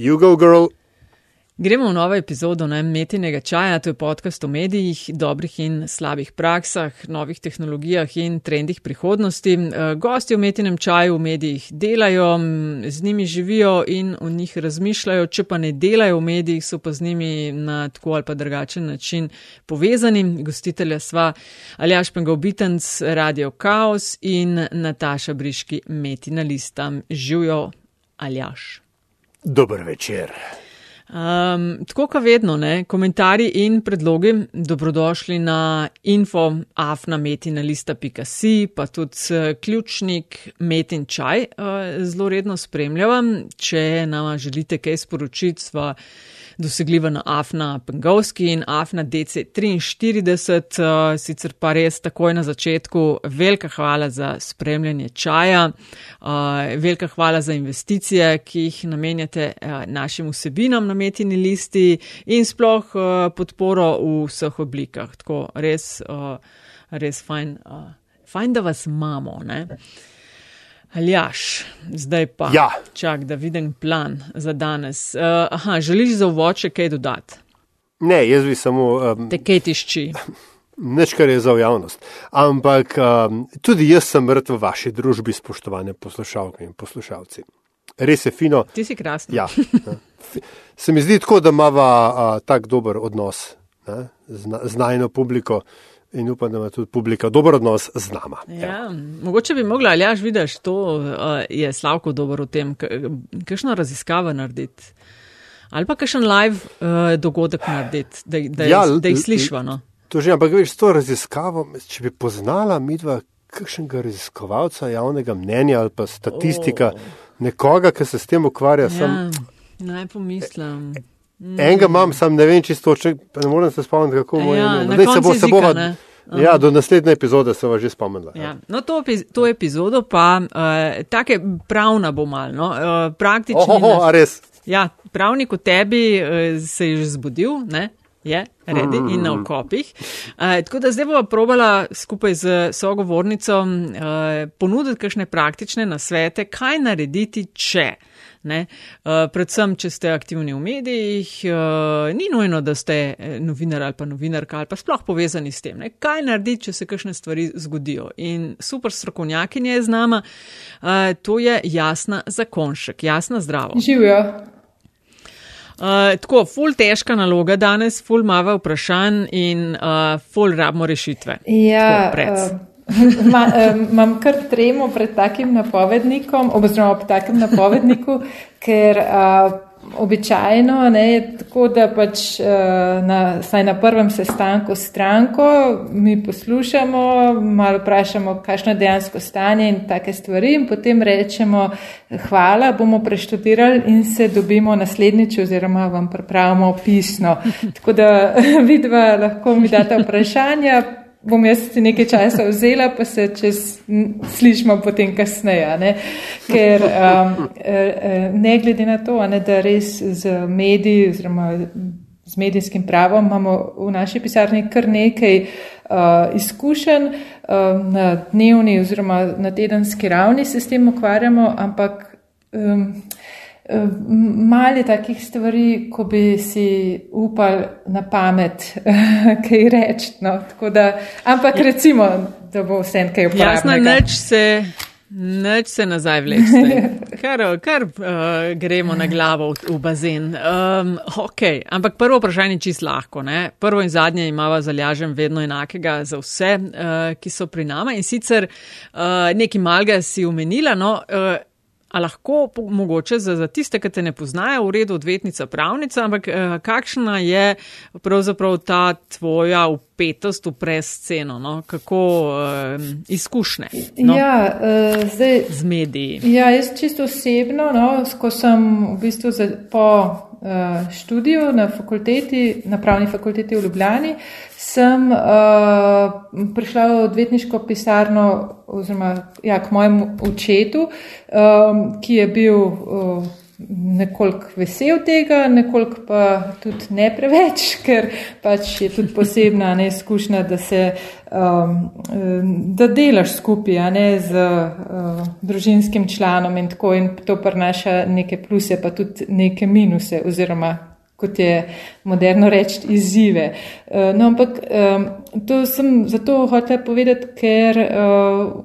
You go, girl. Gremo v novo epizodo Metinega čaja, to je podcast o medijih, dobrih in slabih praksah, novih tehnologijah in trendih prihodnosti. Eh, gosti v Metinem čaju v medijih delajo, z njimi živijo in o njih razmišljajo, če pa ne delajo v medijih, so pa z njimi na tako ali pa drugačen način povezani. Gostitelja sva Aljaš Pengovitenc, Radio Chaos in Nataša Briški, Metina lista. Živijo Aljaš. Dober večer. Um, tako kot vedno, ne, komentarji in predlogi dobrodošli na info.afnametina.si, pa tudi ključnik Metin čaj uh, zelo redno spremljam. Če nam želite kaj sporočiti, sva dosegljiva na Afna Pengovski in Afna DC43. Uh, sicer pa res takoj na začetku velika hvala za spremljanje čaja, uh, velika hvala za investicije, ki jih namenjate uh, našim vsebinam na metini listi in sploh podporo v vseh oblikah. Tako res, res fajn, fajn, da vas imamo. Ne? Aljaš, zdaj pa. Ja. Čak, da vidim plan za danes. Uh, aha, želiš za uvoče kaj dodati? Ne, jaz bi samo. Um, Te kaj tišči. Neč, kar je za javnost. Ampak um, tudi jaz sem mrtev v vaši družbi, spoštovane poslušalke in poslušalci. Res je fino. Ti si krasen. Ja. Se mi zdi tako, da imamo tak dober odnos ne, z, z najno publiko in upam, da ima tudi publika dober odnos z nama. Ja, mogoče bi mogla, ali až vidiš, to uh, je Slavko dobro v tem, kakšno raziskavo narediti. Ali pa kakšen live uh, dogodek narediti, da, da, ja, da jih slišva. No? To že, ampak veš, to raziskavo, če bi poznala midva kakšnega raziskovalca javnega mnenja ali pa statistika, oh. nekoga, ki se s tem ukvarja, ja, sem. Naj pomislim. Enega imam, sam ne vem čisto, če ne morem se spomniti, kako bo. Ja, Zdaj se bo se bova. Ja, do naslednje epizode se vas že spomnila. Ja. No, to, to epizodo pa, uh, take pravna bo malo, no? uh, praktično. Oho, a res. Ja, pravnik v tebi uh, se je že zbudil, ne? Je, redi mm. in na okopih. Uh, tako da zdaj bova probala skupaj z sogovornico uh, ponuditi kakšne praktične nasvete, kaj narediti, če. Ne? Uh, predvsem, če ste aktivni v medijih, uh, ni nujno, da ste novinar ali pa novinarka ali pa sploh povezani s tem. Ne? Kaj narediti, če se kakšne stvari zgodijo? In super strokovnjakinja je z nama, to je jasna zakonšek, jasna zdravo. Živijo. Uh, tako, ful težka naloga danes, ful mava vprašanj in uh, ful rabimo rešitve. Ja, imam uh, kar tremo pred takim napovednikom, oziroma ob takem napovedniku, ker uh, običajno ne, je tako, da pač na, saj na prvem sestanku s stranko mi poslušamo, malo vprašamo, kakšno je dejansko stanje in take stvari in potem rečemo hvala, bomo preštudirali in se dobimo naslednjič oziroma vam pripravimo pisno. Tako da vidva lahko mi date vprašanja, bom jaz si nekaj časa vzela, pa se čez slišmo potem kasneje. Ne? Ker um, e, e, ne glede na to, ne, da res z mediji oziroma z medijskim pravom imamo v naši pisarni kar nekaj uh, izkušenj uh, na dnevni oziroma na tedenski ravni se s tem ukvarjamo, ampak um, Mali takih stvari, ko bi si upal na pamet kaj reči. No, ampak ja. recimo, da bo vse kaj uporabljeno. Jasno, neč se, neč se nazaj vleče. Kar, kar uh, gremo na glavo v, v bazen. Um, okay. Ampak prvo vprašanje je čist lahko. Ne? Prvo in zadnje imamo zalažen vedno enakega za vse, uh, ki so pri nama. In sicer uh, nekaj malga si umenila. No, uh, A lahko mogoče za, za tiste, ki te ne poznajo, v redu odvetnica, pravnica, ampak eh, kakšna je pravzaprav ta tvoja upetost v presceno, no? kako eh, izkušnje no? ja, eh, zdaj, z mediji? Ja, jaz čisto osebno, no, ko sem v bistvu za, po eh, študiju na, fakulteti, na pravni fakulteti v Ljubljani, sem uh, prišla v odvetniško pisarno, oziroma ja, k mojemu očetu, um, ki je bil uh, nekoliko vesel tega, nekoliko pa tudi ne preveč, ker pač je tudi posebna neizkušnja, da se um, da delaš skupaj, ne z uh, družinskim članom in tako in to prinaša neke pluse, pa tudi neke minuse oziroma kot je moderno reči, izzive. Uh, no, ampak um, to sem zato hotel povedati, ker uh,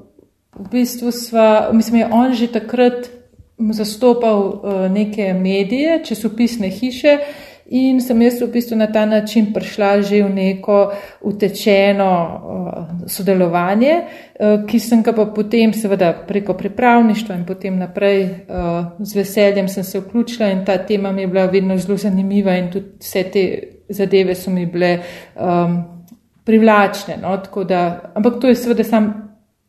v bistvu sva, mislim, je on že takrat zastopal uh, neke medije, časopisne hiše in sem jaz v bistvu na ta način prišla že v neko utečeno uh, sodelovanje, uh, ki sem ga pa potem seveda preko pripravništva in potem naprej uh, z veseljem sem se vključila in ta tema mi je bila vedno zelo zanimiva in tudi vse te zadeve so mi bile um, privlačne. No? Da, ampak to je seveda sam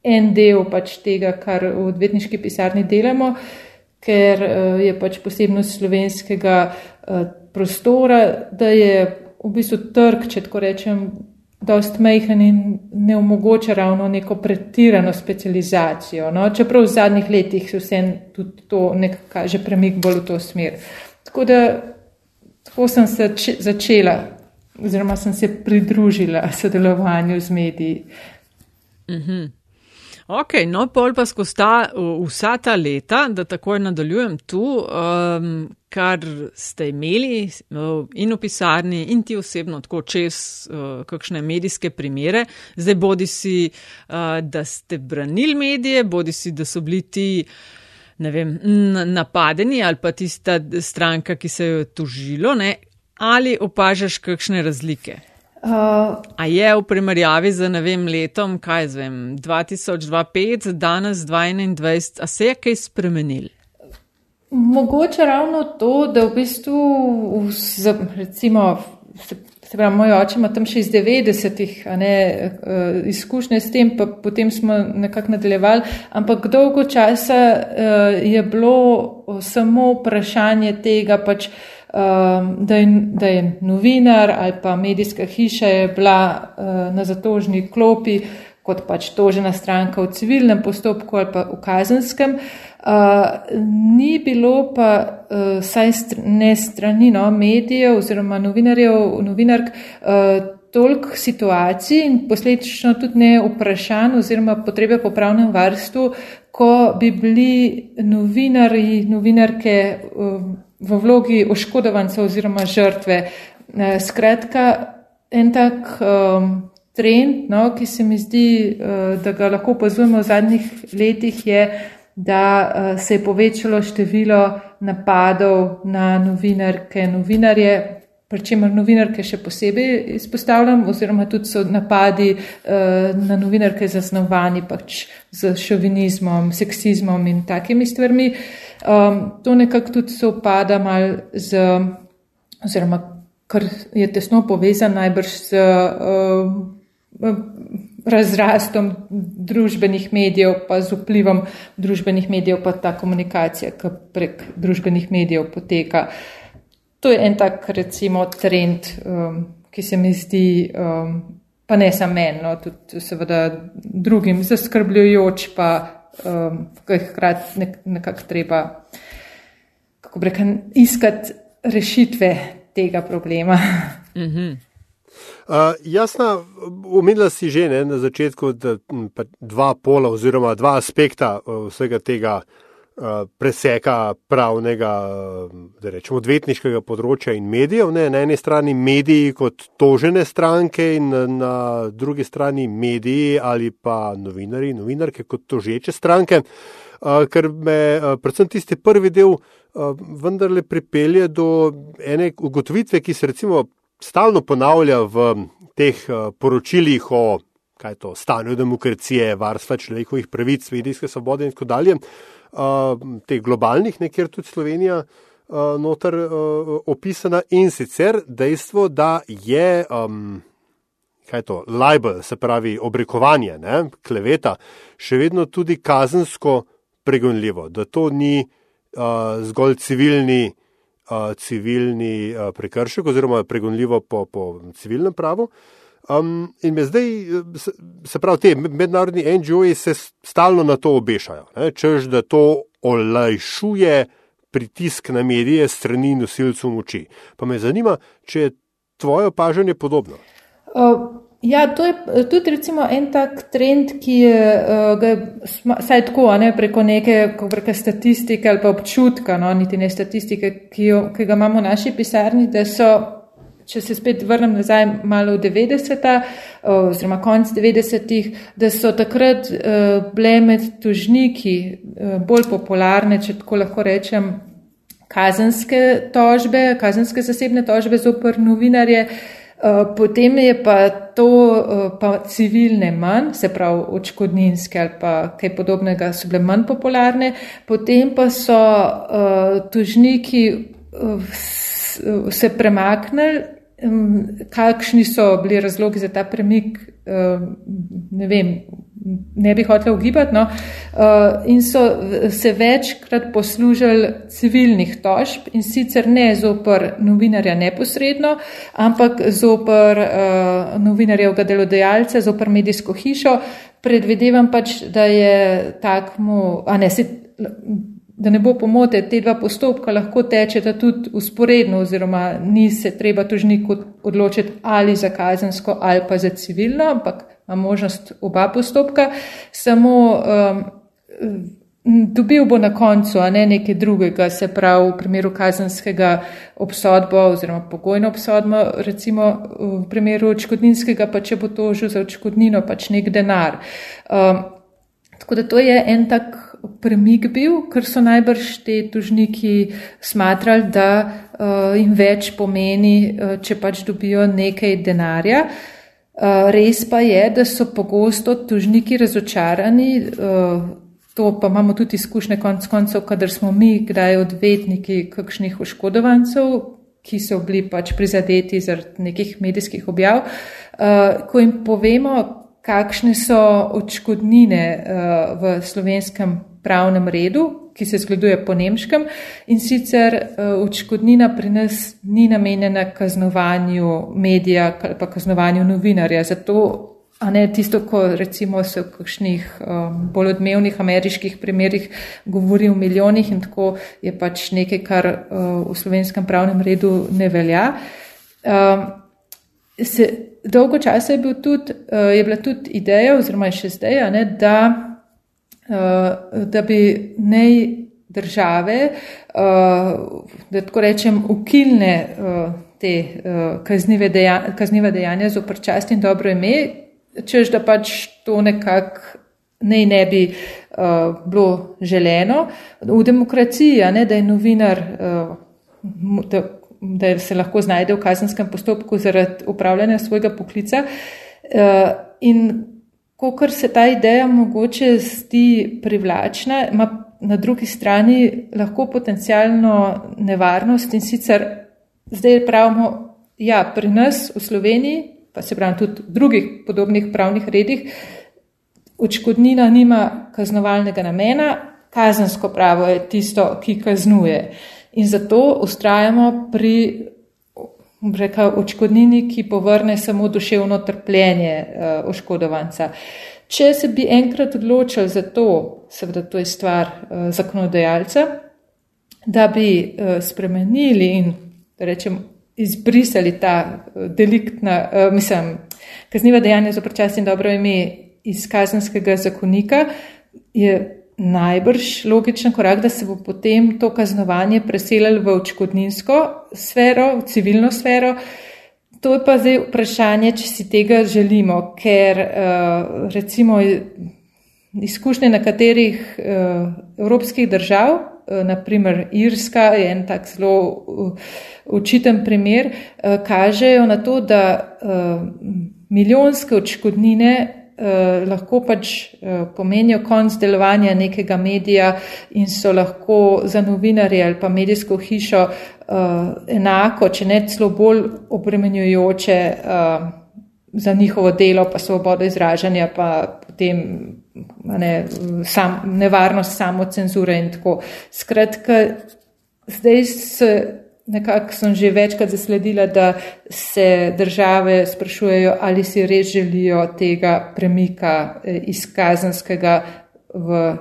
en del pač tega, kar v odvetniški pisarni delamo. Uh, ker uh, je pač posebnost slovenskega uh, prostora, da je v bistvu trg, če tako rečem, dost mehen in ne omogoča ravno neko pretirano specializacijo. No? Čeprav v zadnjih letih se vse tudi to nekaj kaže premik bolj v to smer. Tako da tako sem se začela, oziroma sem se pridružila sodelovanju z mediji. -hmm. Ok, no, pol pa skozi ta, vsa ta leta, da takoj nadaljujem tu, um, kar ste imeli in v pisarni, in ti osebno, tako čez uh, kakšne medijske primere. Zdaj bodi si, uh, da ste branili medije, bodi si, da so bili ti. Ne vem, napadeni ali pa tista stranka, ki se jo je tužilo, ne? ali opažaš kakšne razlike? Uh, a je v primerjavi z, vem, letom, kaj zvem, 2025, danes 2021, a se je kaj spremenil? Mogoče ravno to, da v bistvu, recimo, se, se pravi, moj oče ima tam še iz 90-ih uh, izkušnje s tem, pa potem smo nekako nadaljevali, ampak dolgo časa uh, je bilo samo vprašanje tega pač. Um, da je, da je novinar ali pa medijska hiša je bila uh, na zatožni klopi kot pač tožena stranka v civilnem postopku ali pa v kazenskem. Uh, ni bilo pa uh, saj str ne strani no, medijev oziroma novinarjev, novinark uh, toliko situacij in posledično tudi ne vprašanj oziroma potrebe po pravnem varstvu, ko bi bili novinari, novinarke uh, v vlogi oškodovanca oziroma žrtve. Eh, skratka, en tak um, trend, no, ki se mi zdi, uh, da ga lahko opazujemo v zadnjih letih, je, da uh, se je povečalo število napadov na novinarke, novinarje. Pričemer novinarke še posebej izpostavljam, oziroma tudi so napadi uh, na novinarke zasnovani pač z šovinizmom, seksizmom in takimi stvarmi. Uh, Um, to nekako tudi se upada mal z, oziroma kar je tesno povezan najbrž z um, razrastom družbenih medijev, pa z vplivom družbenih medijev, pa ta komunikacija, ki prek družbenih medijev poteka. To je en tak, recimo, trend, um, ki se mi zdi, um, pa ne samo meni, no, tudi seveda drugim zaskrbljujoč, pa um, hkrati nek, nekako treba, kako reka, iskati rešitve tega problema. Mm -hmm. Uh, jasna, omenila si že ne, na začetku, da pa dva pola oziroma dva aspekta uh, vsega tega uh, preseka pravnega, uh, da rečemo, odvetniškega področja in medijev. Ne. Na eni strani mediji kot tožene stranke in na, drugi strani mediji ali pa novinari, novinarke kot tožeče stranke. Uh, ker me predvsem tisti prvi del vendarle pripelje do ene ugotovitve, ki se recimo stalno ponavlja v teh poročilih o kaj to, stanju demokracije, varstva človekovih pravic, medijske svobode in tako dalje, teh globalnih, nekjer tudi Slovenija. Notar uh, opisana in sicer dejstvo, da je, um, kaj je to, libel, se pravi obrekovanje, ne, kleveta, še vedno tudi kazensko pregonljivo, da to ni uh, zgolj civilni, uh, civilni uh, prekršek oziroma pregonljivo po, po civilnem pravu. Um, in me zdaj, se, se pravi, te mednarodni NGO-ji se stalno na to obešajo, čež da to olajšuje pritisk na medije strani nosilcev moči. Pa me zanima, če je tvoje opažanje podobno. Uh. Ja, to je tudi recimo en tak trend, ki je, uh, ga, saj tako, ne preko neke preko statistike ali pa občutka, no, niti ne statistike, ki, jo, ki ga imamo v naši pisarni, da so, če se spet vrnem nazaj malo v 90-ta, uh, oziroma konc 90-ih, da so takrat uh, bile med tužniki uh, bolj popularne, če tako lahko rečem, kazenske tožbe, kazenske zasebne tožbe zopr novinarje. Eh, potem je pa to pa civilne manj, se pravi očkodninske ali pa kaj podobnega so bile manj popularne, potem pa so uh, tužniki uh, se premaknili, kakšni so bili razlogi za ta premik, ne vem, ne bi hotel ugibati, no, in so se večkrat poslužili civilnih tožb in sicer ne zopr novinarja neposredno, ampak zopr uh, novinarjevega delodajalca, zopr medijsko hišo. Predvidevam pač, da je takmu, a ne, se, da ne bo pomote, te dva postopka lahko tečeta tudi usporedno oziroma ni se treba tožniku odločiti ali za kazensko ali pa za civilno, ampak ima možnost oba postopka, samo um, dobil bo na koncu, a ne nekaj drugega, se pravi v primeru kazenskega obsodbo oziroma pogojno obsodbo, recimo v primeru očkodninskega, pa če bo tožil za očkodnino, pač nek denar. Um, tako da to je en tak premik bil, ker so najbrž te tužniki smatrali, da uh, jim več pomeni, uh, če pač dobijo nekaj denarja. Uh, res pa je, da so pogosto tužniki razočarani, eh, to pa imamo tudi izkušnje konc koncev, kadar smo mi, kdaj odvetniki kakšnih oškodovancev, ki so bili pač prizadeti zaradi nekih medijskih objav, eh, ko jim povemo, kakšne so odškodnine v slovenskem pravnem redu, ki se zgleduje po nemškem in sicer uh, odškodnina pri nas ni namenjena kaznovanju medija ali pa kaznovanju novinarja. Zato, a ne tisto, ko recimo se v kakšnih um, bolj odmevnih ameriških primerih govori o milijonih in tako je pač nekaj, kar uh, v slovenskem pravnem redu ne velja. Um, se, dolgo časa je, bil tudi, uh, je bila tudi ideja, oziroma še zdaj, ne, da Eh, da bi naj države, eh, da tako rečem, ukilne eh, te kaznive dejanja, kaznive dejanja z oprčast in dobro ime, čež da pač to nekako naj ne bi bilo želeno. V demokraciji, ne, da je novinar, da, da se lahko znajde v kazenskem postopku zaradi upravljanja svojega poklica. In Ko se ta ideja mogoče zdi privlačna, ima na drugi strani lahko potencijalno nevarnost in sicer zdaj pravimo, ja, pri nas v Sloveniji, pa se pravi tudi v drugih podobnih pravnih redih, očkodnina nima kaznovalnega namena, kazensko pravo je tisto, ki kaznuje. In zato ustrajamo pri reka, očkodnini, ki povrne samo duševno trpljenje uh, oškodovanca. Če se bi enkrat odločil za to, seveda to je stvar uh, zakonodajalca, da bi uh, spremenili in, rečem, izbrisali ta uh, deliktna, uh, mislim, kazniva dejanja za pročasno dobro ime iz kazenskega zakonika, je najbrž logičen korak, da se bo potem to kaznovanje preselilo v očkodninsko sfero, v civilno sfero. To je pa zdaj vprašanje, če si tega želimo, ker uh, recimo izkušnje na katerih eh, evropskih držav, uh, naprimer Irska je en tak zelo učiten primer, kažejo na to, da milijonske očkodnine eh, lahko pač eh, pomenijo konc delovanja nekega medija in so lahko za novinarje ali pa medijsko hišo eh, enako, če ne celo bolj obremenjujoče eh, za njihovo delo, pa svobodo izražanja, pa potem ne, sam, nevarnost samocenzure in tako. Skratka, zdaj se Nekako sem že večkrat zasledila, da se države sprašujejo, ali si res želijo tega premika eh, iz kazenskega v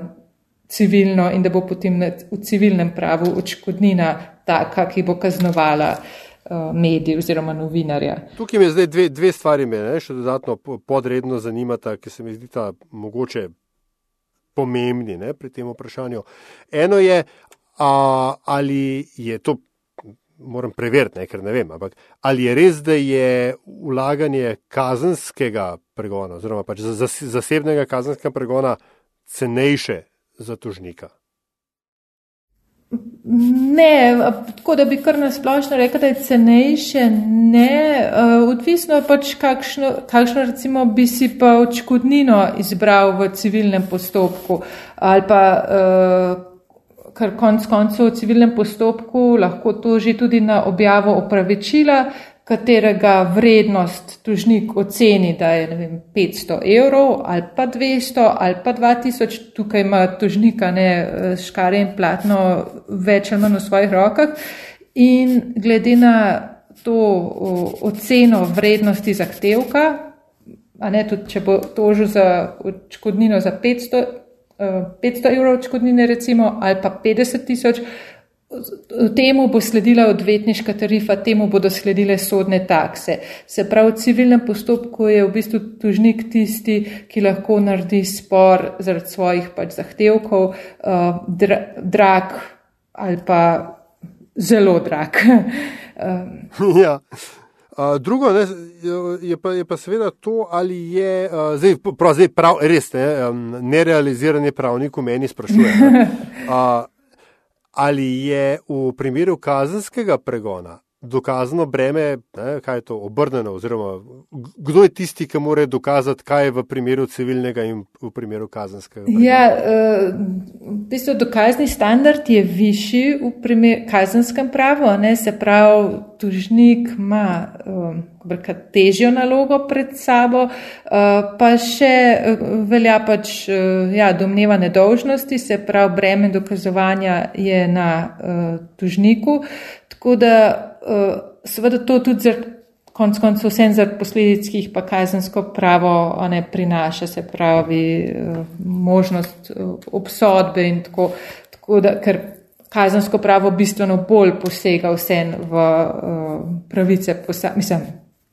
civilno in da bo potem v civilnem pravu očkodnina taka, ki bo kaznovala uh, medij oziroma novinarja. Tukaj me zdaj dve, dve stvari me ne, še dodatno podredno zanimata, ki se mi zdi ta mogoče pomembni ne, pri tem vprašanju. Eno je, a, ali je to. Moram preveriti, ne, ker ne vem, ampak ali je res, da je ulaganje kazenskega pregona, oziroma pač zasebnega kazenskega pregona, cenejše za tožnika? Ne, tako da bi kar nasplošno rekel, da je cenejše. Ne, odvisno pač, kakšno, kakšno recimo bi si pa očkodnino izbral v civilnem postopku ali pa. Ker konc koncev v civilnem postopku lahko toži tudi na objavo opravičila, katerega vrednost tužnik oceni, da je vem, 500 evrov ali pa 200 ali pa 2000, tukaj ima tužnika ne škare in platno več ali manj v svojih rokah. In glede na to oceno vrednosti zahtevka, a ne tudi, če bo tožil za odškodnino za 500, 500 evrov odškodnine recimo ali pa 50 tisoč, Temu bo sledila odvetniška tarifa, temu bodo sledile sodne takse. Se pravi, v civilnem postopku je v bistvu tužnik tisti, ki lahko naredi spor zaradi svojih pač zahtevkov, uh, dra, drag ali pa zelo drag. ja. Drugo ne, je, pa, je pa seveda to, ali je uh, zdaj, prav, zdaj prav, res ne, um, nerealiziranje pravnikov meni sprašuje. Ne, ali je v primeru kazenskega pregona dokazano breme, ne, kaj je to obrnjeno, oziroma kdo je tisti, ki mora dokazati, kaj je v primeru civilnega in v primeru kazenskega. Pregona? Ja, uh, v bistvu dokazni standard je višji v primeru kazenskem pravu, ne, se pravi, tužnik ima um, težjo nalogo pred sabo, uh, pa še velja pač uh, ja, domneva nedolžnosti, se pravi, breme dokazovanja je na uh, tužniku. Tako da seveda to tudi za konc koncev vsem za posledic, ki jih pa kazensko pravo ne prinaša, se pravi uh, možnost uh, obsodbe in tako, tako da, ker kazensko pravo bistveno bolj posega vsem v pravice, posa, mislim,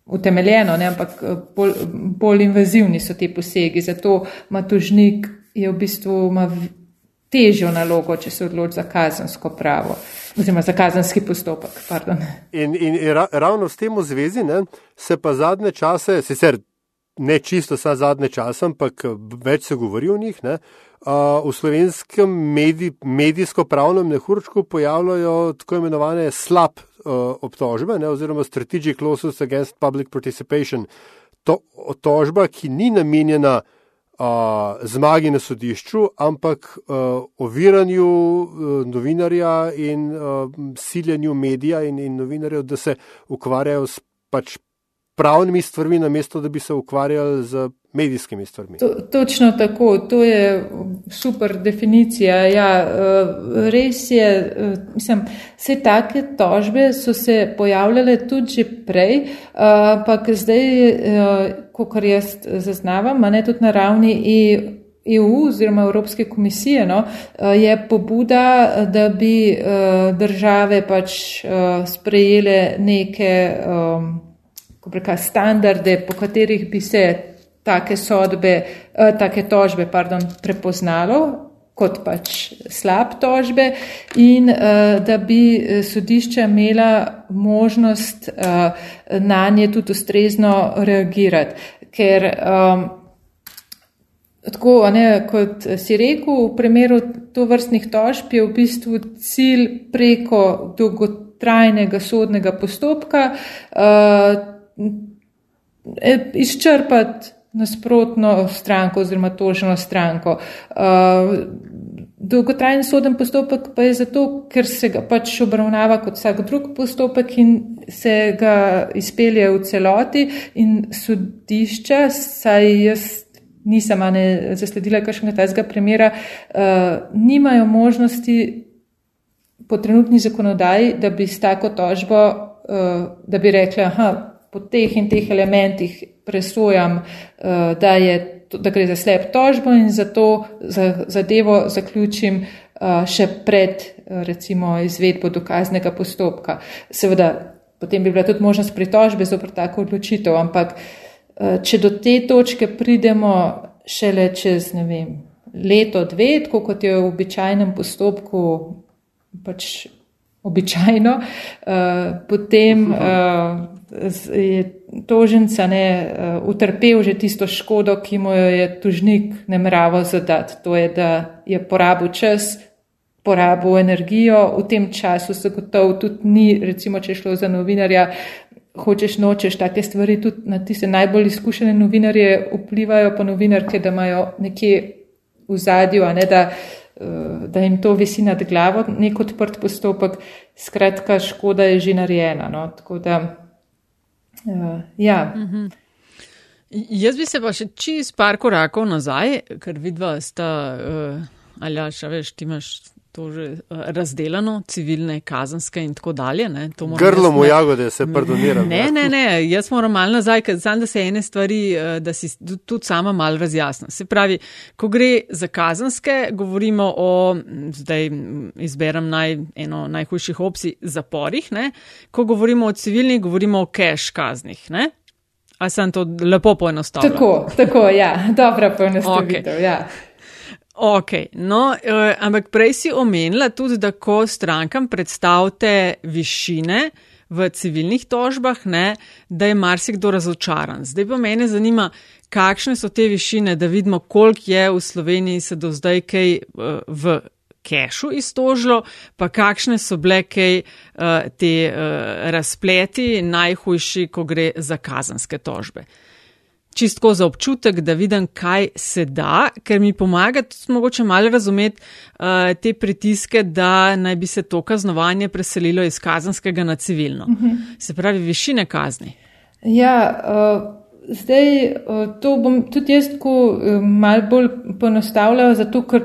utemeljeno, ne, ampak bolj, bolj invazivni so ti posegi, zato ima tužnik je v bistvu ima težjo nalogo, če se odloči za kazensko pravo. Oziroma, za kazenski postopek. In, in, in ravno s tem v zvezi ne, se pa zadnje čase, sicer ne čisto vsa zadnje čase, ampak več se govori o njih, ne, uh, v slovenskem medij, medijsko-pravnem nehurčku pojavljajo tako imenovane slab uh, obtožbe, ne, oziroma strategic lawsuits against public participation. To tožba, ki ni namenjena zmagi na sodišču, ampak uh, oviranju uh, novinarja in uh, siljenju medija in, in novinarjev, da se ukvarjajo s pač pravnimi stvarmi, namesto da bi se ukvarjali z medijskimi stvarmi. To, točno tako, to je super definicija. Ja, res je, mislim, vse take tožbe so se pojavljale tudi že prej, ampak zdaj kot jaz zaznavam, ne tudi na ravni EU oziroma Evropske komisije, no, je pobuda, da bi države pač sprejele neke preka, standarde, po katerih bi se take sodbe, take tožbe, pardon, prepoznalo kot pač slab tožbe in uh, da bi sodišča imela možnost na nje tudi ustrezno reagirati. Ker um, tako, ne, kot si rekel, v primeru to vrstnih tožb je v bistvu cilj preko dolgotrajnega sodnega postopka uh, izčrpati nasprotno stranko oziroma toženo stranko. Uh, dolgotrajen soden postopek pa je zato, ker se ga pač obravnava kot vsak drug postopek in se ga izpelje v celoti in sodišča, saj jaz nisem ne zasledila kakšnega tajskega primera, uh, nimajo možnosti po trenutni zakonodaji, da bi s tako tožbo, uh, da bi rekla, aha, po teh in teh elementih presojam, eh, da je da gre za slep tožbo in zato za zadevo zaključim uh, še pred recimo izvedbo dokaznega postopka. Seveda, potem bi bila tudi možnost pritožbe zopr tako odločitev, ampak če do te točke pridemo šele čez, ne vem, leto, dve, tako kot je v običajnem postopku, pač običajno, potem je toženca ne uh, utrpel že tisto škodo, ki mu jo je tužnik nemravo zadati. To je, da je porabil čas, porabil energijo, v tem času se gotovo tudi ni, recimo, če šlo za novinarja, hočeš nočeš, take stvari tudi na tiste najbolj izkušene novinarje vplivajo, pa novinarke, da imajo nekje v zadju, a ne da. Eh, da jim to visi nad glavo, nek odprt postopek, skratka, škoda je že narejena. No? Tako da, uh, ja. Uh -huh. Jaz bi se pa še čez par korakov nazaj, ker vidva sta, uh, ali ja, še veš, ti imaš to že eh, razdeljeno, civilne, kazanske in tako dalje. Grlo mu jagode, se pardoniram. Ne, ne, ne, jaz moram malo nazaj, ker znam, da se ene stvari, eh, da si tudi sama malo razjasna. Se pravi, ko gre za kazanske, govorimo o, zdaj izberem naj, eno najhujših opcij, zaporih, ne? ko govorimo o civilnih, govorimo o cash kaznih. Ne? A sem to lepo poenostavil? Tako, tako, ja, dobra poenostavitev, okay. ja. Ok, no, uh, ampak prej si omenila tudi, da ko strankam predstavite višine v civilnih tožbah, ne, da je marsikdo razočaran. Zdaj pa mene zanima, kakšne so te višine, da vidimo, koliko je v Sloveniji se do zdaj kaj uh, v kešu iztožilo, pa kakšne so bile kaj uh, te uh, razpleti najhujši, ko gre za kazanske tožbe čistko za občutek, da vidim, kaj se da, ker mi pomaga tudi mogoče malo razumeti uh, te pritiske, da naj bi se to kaznovanje preselilo iz kazanskega na civilno. Uh mhm. -huh. Se pravi, višine kazni. Ja, uh, zdaj uh, to bom tudi jaz tako uh, malo bolj ponostavljala, zato ker.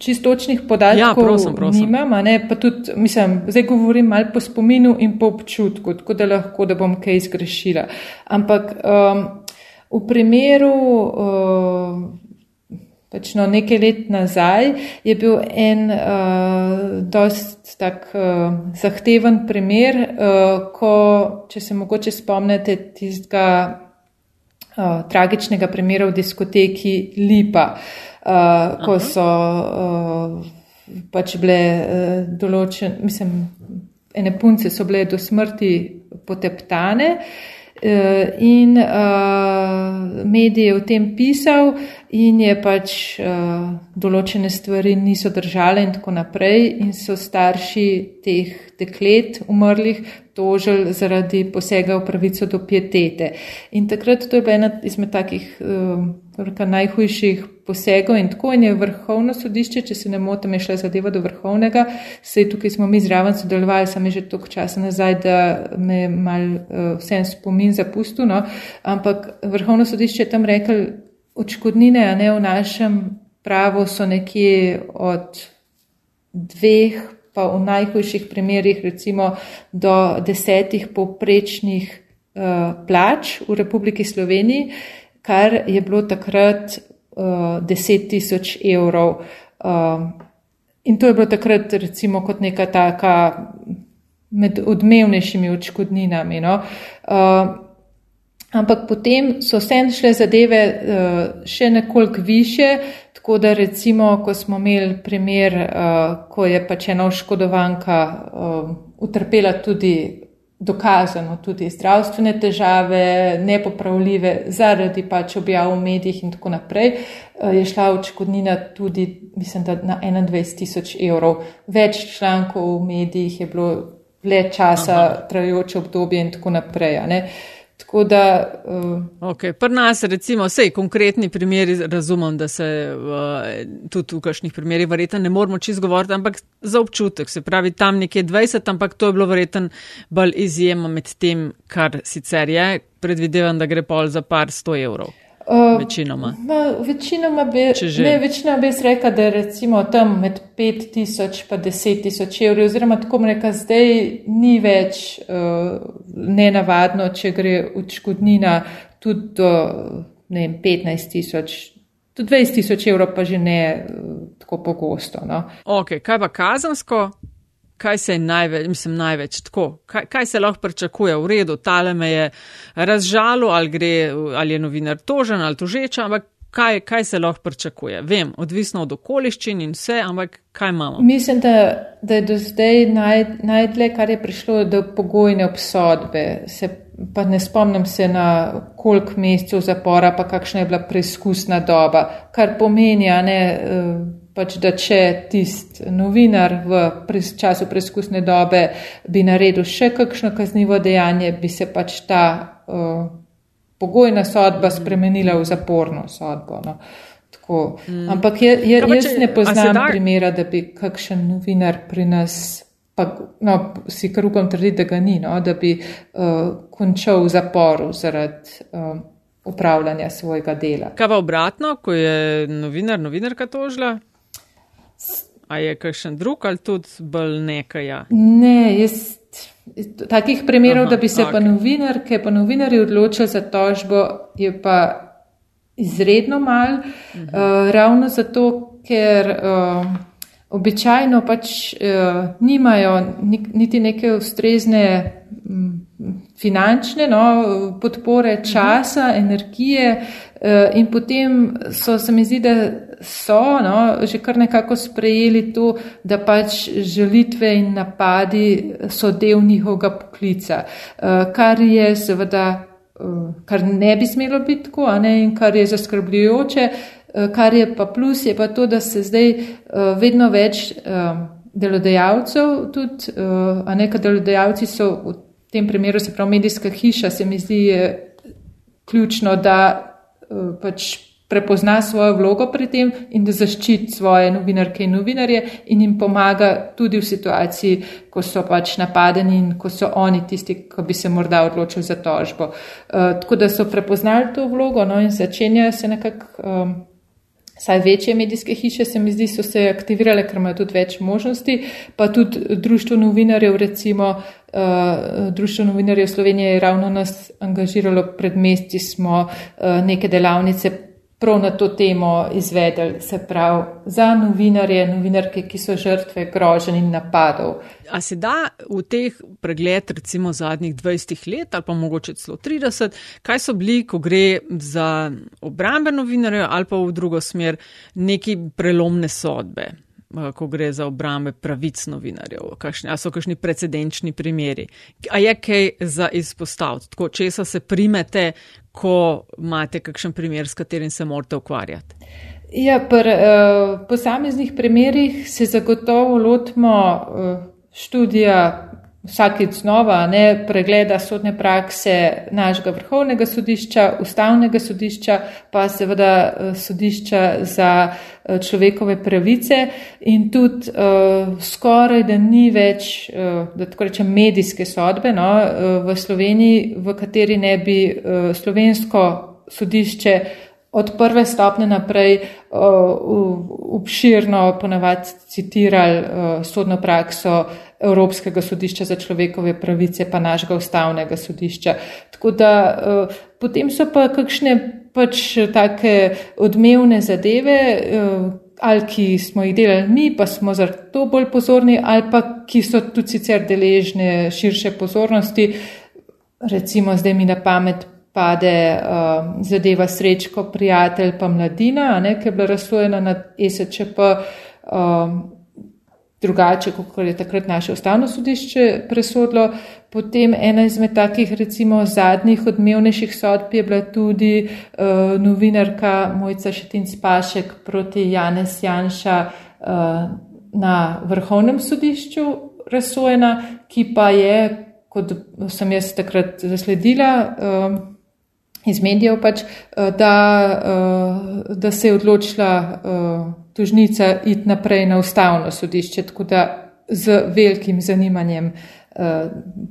Čistočnih podatkov ja, prosim, prosim. nimam, ne, pa tudi, mislim, zdaj govorim malo po spominu in po občutku, tako da lahko, da bom kaj zgrešila. Ampak um, V primeru, uh, pač no, nekaj let nazaj, je bil en uh, dost tak uh, zahteven primer, uh, ko, če se mogoče spomnite tistega uh, tragičnega primera v diskoteki Lipa, uh, ko so uh, pač bile uh, določene, mislim, ene punce so bile do smrti poteptane. Uh, in uh, medij je o tem pisal in je pač uh, določene stvari niso držale in tako naprej in so starši teh deklet umrlih tožili zaradi posega v pravico do pietete. In takrat to je bila ena izmed takih uh, najhujših posegov in tako in je vrhovno sodišče, če se ne motim, je šla zadeva do vrhovnega, sej tukaj smo mi zraven sodelovali, sem že toliko časa nazaj, da me mal uh, vsem spomin zapustil, no? ampak vrhovno sodišče je tam rekel, očkodnine, a ne v našem pravu so nekje od dveh pa v najhujših primerjih recimo do desetih povprečnih uh, plač v Republiki Sloveniji, kar je bilo takrat uh, deset tisoč evrov. Uh, in to je bilo takrat recimo kot neka taka med odmevnejšimi očkodninami. No? Uh, Ampak potem so vse šle zadeve uh, še nekoliko više, tako da recimo, ko smo imeli primer, uh, ko je pač ena oškodovanka uh, utrpela tudi dokazano tudi zdravstvene težave, nepopravljive zaradi pač objav v medijih in tako naprej, uh, je šla očkodnina tudi, mislim, da na 21 tisoč evrov. Več člankov v medijih je bilo le časa, trajajoče obdobje in tako naprej. Tako da. Uh, okay. Pri nas, recimo, vse konkretni primeri, razumem, da se uh, tudi v kakšnih primerih verjetno ne moramo čisto govoriti, ampak za občutek, se pravi, tam nekje 20, ampak to je bilo verjetno bolj izjema med tem, kar sicer je. Predvidevam, da gre pol za par sto evrov. Uh, večinoma. Ma, večinoma bi, ne, večinoma bi rekla, da je recimo tam med 5000 pa 10.000 evrov, oziroma tako reka, zdaj ni več uh, nenavadno, če gre odškodnina tudi do 15.000, Tudi 20 tisoč evrov pa že ne tako pogosto. No. Ok, kaj pa kazansko? Kaj se je največ, mislim, največ tako, kaj, kaj se lahko pričakuje v redu, tale me je razžalo, ali, gre, ali je novinar tožen ali tožeča, ampak kaj, kaj se lahko pričakuje. Vem, odvisno od okoliščin in vse, ampak kaj imamo. Mislim, da, da je do zdaj naj, najdle, kar je prišlo do pogojne obsodbe. Se, pa ne spomnim se na koliko mesecev zapora, pa kakšna je bila preizkusna doba, kar pomeni, ne. Uh, pač, da če tist novinar v pres, času preizkusne dobe bi naredil še kakšno kaznivo dejanje, bi se pač ta uh, pogojna sodba spremenila v zaporno sodbo. No. Mm. Ampak je, je, jaz ne poznam da... primera, da bi kakšen novinar pri nas, pa no, si kar upam trditi, da ga ni, no, da bi uh, končal v zaporu zaradi. Uh, Upravljanja svojega dela. Kaj pa obratno, ko je novinar, novinarka tožila? A je kakšen drug ali tudi bolj nekaj? Ja? Ne, jaz takih primerov, Aha, da bi se okay. pa novinar, ki je pa novinar odločil za tožbo, je pa izredno mal, uh -huh. uh, ravno zato, ker uh, običajno pač uh, nimajo niti neke ustrezne. Um, finančne no, podpore, mhm. časa, uh -huh. energije, in potem so se mi zdi, da so no, že kar nekako sprejeli to, da pač želitve in napadi so del njihovega poklica, uh, kar je seveda, uh, kar ne bi smelo biti tako, ne, in kar je zaskrbljujoče, kar je pa plus, je pa to, da se zdaj vedno več. Delodajalcev, tudi, a nekaj delodajalci so v tem primeru, se pravi, medijska hiša, se mi zdi ključno, da pač prepozna svojo vlogo pri tem in da zaščiti svoje novinarke in novinarje in jim pomaga tudi v situaciji, ko so pač napadeni in ko so oni tisti, ki bi se morda odločili za tožbo. Uh, tako da so prepoznali to vlogo no, in začenjajo se nekako. Um, Saj večje medijske hiše se mi zdi, so se aktivirale, ker imajo tudi več možnosti, pa tudi Društvo novinarjev, recimo uh, Društvo novinarjev Slovenije je ravno nas angažiralo pred mesti, smo uh, neke delavnice prav na to temo izvedeli, se pravi za novinarje, novinarke, ki so žrtve groženj in napadov. A se da v teh pregled recimo zadnjih 20 let ali pa mogoče celo 30, kaj so bili, ko gre za obrambe novinarjev ali pa v drugo smer, neki prelomne sodbe? ko gre za obrambe pravic novinarjev, kakšni, a so kakšni precedenčni primeri. A je kaj za izpostaviti, tako česa se primete, ko imate kakšen primer, s katerim se morate ukvarjati? Ja, pri uh, posameznih primerih se zagotovo lotimo uh, študija vsakeč znova, ne pregleda sodne prakse našega vrhovnega sodišča, ustavnega sodišča, pa seveda eh, sodišča za eh, človekove pravice. In tudi uh, skoraj, da ni več, uh, da tako rečem, medijske sodbe no, uh, v Sloveniji, v kateri ne bi uh, slovensko sodišče od prve stopne naprej obširno ponavadi citirali sodno prakso Evropskega sodišča za človekove pravice, pa našega ustavnega sodišča. Tako da potem so pa kakšne pač take odmevne zadeve, ali ki smo jih delali mi, pa smo zato bolj pozorni, ali pa ki so tudi sicer deležne širše pozornosti. Recimo zdaj mi na pamet pade uh, zadeva srečko, prijatelj pa mladina, ne, ki je bila razsojena na ESČP. Uh, drugače, kot je takrat naše ustavno sodišče presodilo. Potem ena izmed takih, recimo, zadnjih odmevnejših sodb je bila tudi uh, novinarka Mojca Šetinc Pašek proti Janes Janša uh, na vrhovnem sodišču razsojena, ki pa je, kot sem jaz takrat zasledila, uh, iz medijev pač, uh, da, uh, da se je odločila uh, tožnica iti naprej na ustavno sodišče, tako da z velikim zanimanjem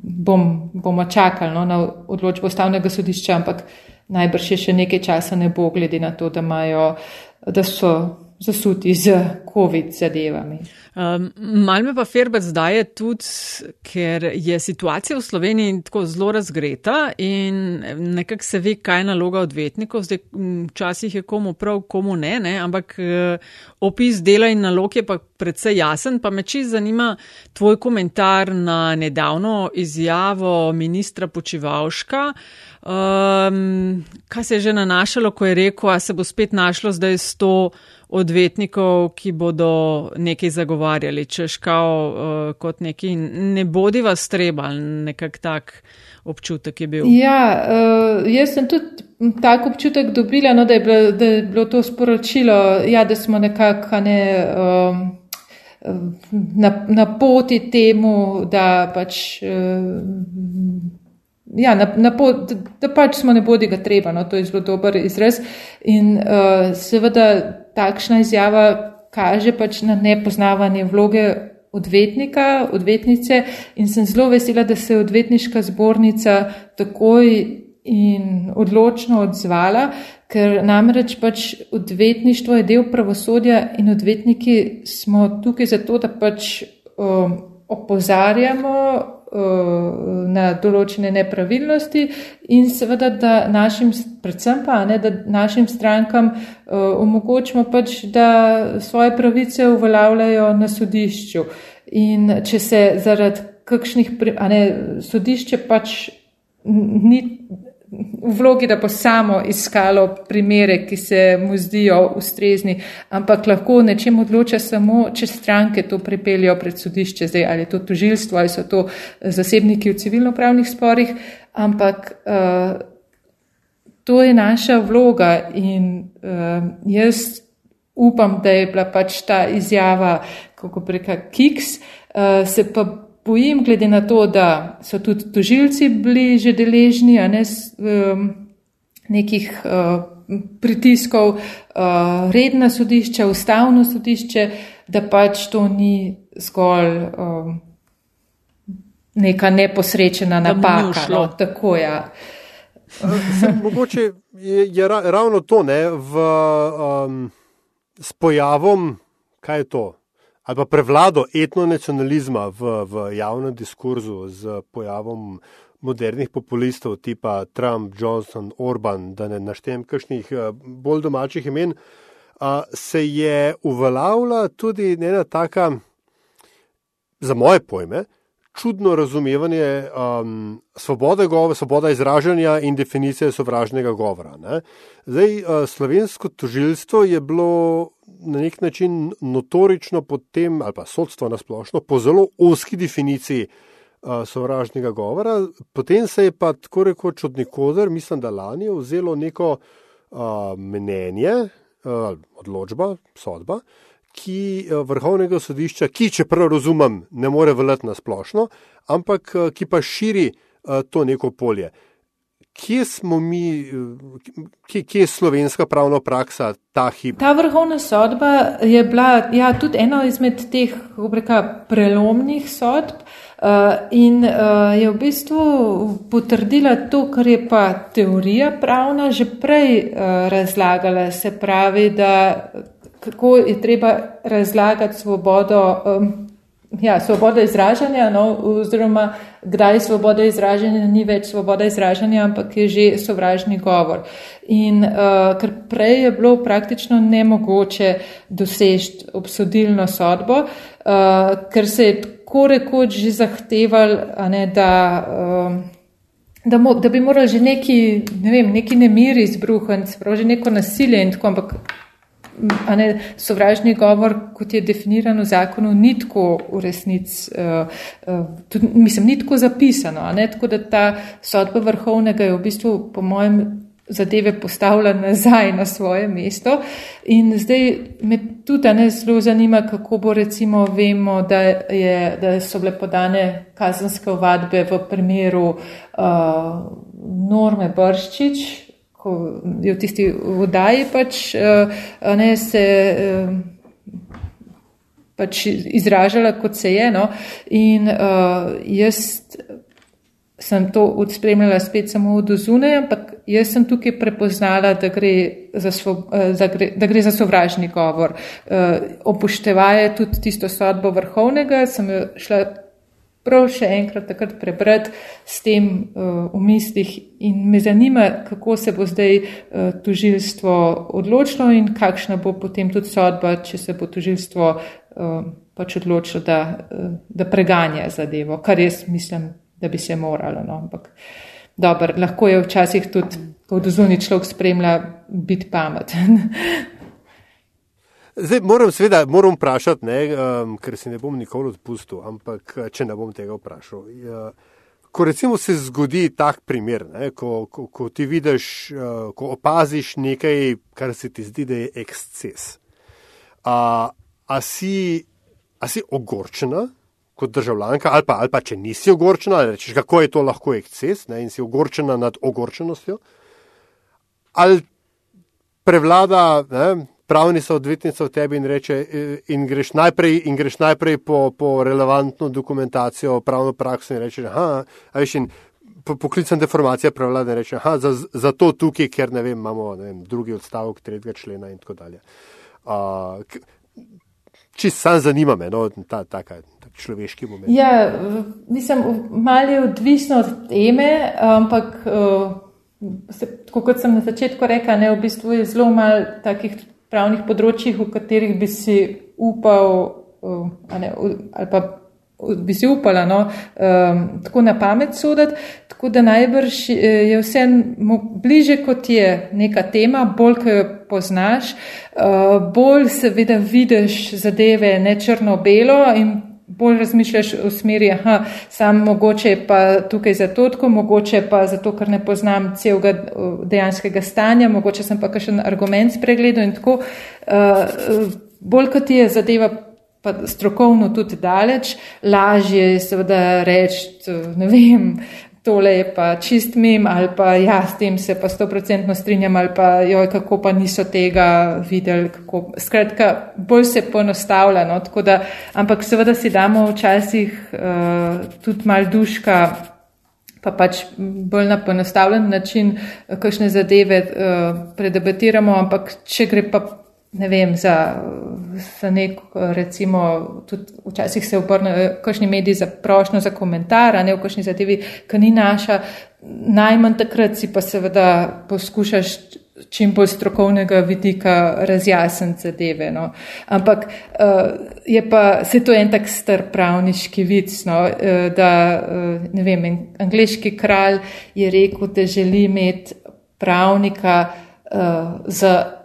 bom, bomo čakali no, na odločbo ustavnega sodišča, ampak najbrž je še nekaj časa ne bo, glede na to, da, imajo, da so zasuti z COVID zadevami. Um, mal me pa Ferbec daje tudi, ker je situacija v Sloveniji tako zelo razgreta in nekako se ve, kaj je naloga odvetnikov. Zdaj, včasih je komu prav, komu ne, ne? ampak uh, opis dela in nalog je pa predvsej jasen. Pa me čisto zanima tvoj komentar na nedavno izjavo ministra Počivalška. Um, kaj se je že nanašalo, ko je rekel, a se bo spet našlo zdaj sto odvetnikov, ki bodo nekaj zagovarjali, češ kao uh, kot neki ne bodi vas treba, nekak tak občutek je bil. Ja, uh, jaz sem tudi tak občutek dobila, no, da, je bilo, da je bilo to sporočilo, ja, da smo nekako ne. Um, Na, na poti temu, da pač, ja, na, na pot, da, da pač smo ne bodi ga treba, no, to je zelo dober izraz. In uh, seveda takšna izjava kaže pač na nepoznavanje vloge odvetnika, odvetnice in sem zelo vesela, da se je odvetniška zbornica takoj in odločno odzvala, ker namreč pač odvetništvo je del pravosodja in odvetniki smo tukaj zato, da pač um, opozarjamo na določene nepravilnosti in seveda, da našim, predvsem pa, ne, da našim strankam uh, omogočimo pač, da svoje pravice uveljavljajo na sodišču. In če se zaradi kakšnih, a ne, sodišče pač ni v vlogi, da bo samo iskalo primere, ki se mu zdijo ustrezni, ampak lahko nečem odloča samo, če stranke to pripeljajo pred sodišče, zdaj ali je to tožilstvo ali so to zasebniki v civilno-pravnih sporih, ampak uh, to je naša vloga in uh, jaz upam, da je bila pač ta izjava, kako preka kiks, uh, se pa bojim, glede na to, da so tudi tožilci bili že deležni ne, um, nekih uh, pritiskov, uh, redna sodišča, ustavno sodišče, da pač to ni zgolj um, neka neposrečena napaka. No, tako je. Ja. Mogoče je, je ravno to, ne, v, um, s pojavom, kaj je to, ali pa prevlado etnonacionalizma v, v javnem diskurzu z pojavom modernih populistov, tipa Trump, Johnson, Orban, da ne naštejem kakšnih eh, bolj domačih imen, se je uveljavila tudi ena taka, za moje pojme, čudno razumevanje um, svobode govora, svoboda izražanja in definicije sovražnega govora. Zdaj, uh, slovensko tožilstvo je bilo na nek način notorično potem, ali pa sodstvo nasplošno, po zelo oski definiciji uh, sovražnega govora, potem se je pa tako rekoč od nikoder, mislim, da lani, vzelo neko uh, mnenje, uh, odločba, sodba, ki uh, vrhovnega sodišča, ki, če prav razumem, ne more veljati na splošno, ampak uh, ki pa širi uh, to neko polje. Kje smo mi, kje, kje je slovenska pravna praksa ta hip? Ta vrhovna sodba je bila ja, tudi ena izmed teh obreka, prelomnih sodb. Uh, in uh, je v bistvu potrdila to, kar je pa teorija pravna že prej uh, razlagala, se pravi, da kako je treba razlagati svobodo um, Ja, svoboda izražanja, no, oziroma kdaj svoboda izražanja ni več svoboda izražanja, ampak je že sovražni govor. In uh, ker prej je bilo praktično nemogoče doseči obsodilno sodbo, uh, ker se je tako rekoč že zahteval, ne, da, uh, da, mo, da bi morali že neki, ne vem, neki nemir izbruhniti, že neko nasilje in tako, ampak ne, sovražni govor, kot je definiran v zakonu, ni tako v resnici, uh, uh, tudi, mislim, ni tako zapisano. Ne, tako da ta sodba vrhovnega je v bistvu, po mojem, zadeve postavlja nazaj na svoje mesto. In zdaj me tudi ne zelo zanima, kako bo recimo vemo, da, je, da so bile podane kazanske ovadbe v primeru uh, Norme Brščič, ko je v tisti vodaji pač eh, ne, se eh, pač izražala, kot se je. No. In uh, jaz sem to odspremljala spet samo od zunaj, ampak jaz sem tukaj prepoznala, da gre za, svo, za, gre, da gre za sovražni govor. Opuštevaje tudi tisto sodbo vrhovnega, sem jo šla prav še enkrat takrat prebrati s tem uh, v mislih in me zanima, kako se bo zdaj uh, tožilstvo odločilo in kakšna bo potem tudi sodba, če se bo tožilstvo uh, pač odločilo, da, uh, da preganja zadevo, kar jaz mislim, da bi se moralo. No? Ampak dobro, lahko je včasih tudi, ko zunaj človek spremlja, biti pameten. Zdaj moram seveda moram vprašati, ne, um, ker se ne bom nikoli odpustil, ampak eh, če ne bom tega vprašal. Ja, ko recimo se zgodi tak primer, ne, ko, ko, ko ti vidiš, uh, ko opaziš nekaj, kar se ti zdi, da je eksces. A, a, si, a si ogorčena kot državljanka, ali pa, ali pa če nisi ogorčena, rečeš, kako je to lahko eksces ne, in si ogorčena nad ogorčenostjo, ali prevlada. Ne, pravni so odvetnica v tebi in reče, eh, in greš najprej, in greš najprej po, po relevantno dokumentacijo, pravno prakso in rečeš, aha, veš, in poklicna deformacija prevlada in reče, aha, za, za to tukaj, ker ne vem, imamo ne vem, drugi odstavek tretjega člena in tako dalje. Uh, Če sam zanima me, no, ta, ta, ta, ta človeški moment. Ja, mislim, malo je odvisno od teme, ampak, uh, se, kot sem na začetku rekla, ne, v bistvu je zelo malo takih pravnih področjih, v katerih bi si upal, ne, ali pa bi si upala no, um, tako na pamet soditi. Tako da najbrž je vse bliže, kot je neka tema, bolj, ko jo poznaš, uh, bolj seveda vidiš zadeve ne črno-belo in bolj razmišljaš v smeri, aha, sam mogoče pa tukaj zato, tako mogoče pa zato, ker ne poznam celega dejanskega stanja, mogoče sem pa kakšen argument spregledal in tako. Uh, bolj kot je zadeva pa strokovno tudi daleč, lažje je seveda reči, ne vem, tole je pa čist mem ali pa ja, s tem se pa sto procentno strinjam ali pa joj, kako pa niso tega videli. Kako. Skratka, bolj se ponostavlja. No, da, ampak seveda si damo včasih uh, tudi mal duška. Pa pač bolj na ponostavljen način, kakšne zadeve uh, predebatiramo, ampak če gre pa ne vem, za, za nek, recimo, tudi včasih se obrne kakšni mediji za prošnjo za komentar, a ne v kakšni zadevi, ki ni naša, najmanj takrat si pa seveda poskušaš čim bolj strokovnega vidika razjasniti zadeve. No. Ampak uh, je pa, se to en tak star pravniški vic, no, uh, da, uh, ne vem, angliški kralj je rekel, da želi imeti pravnika uh, za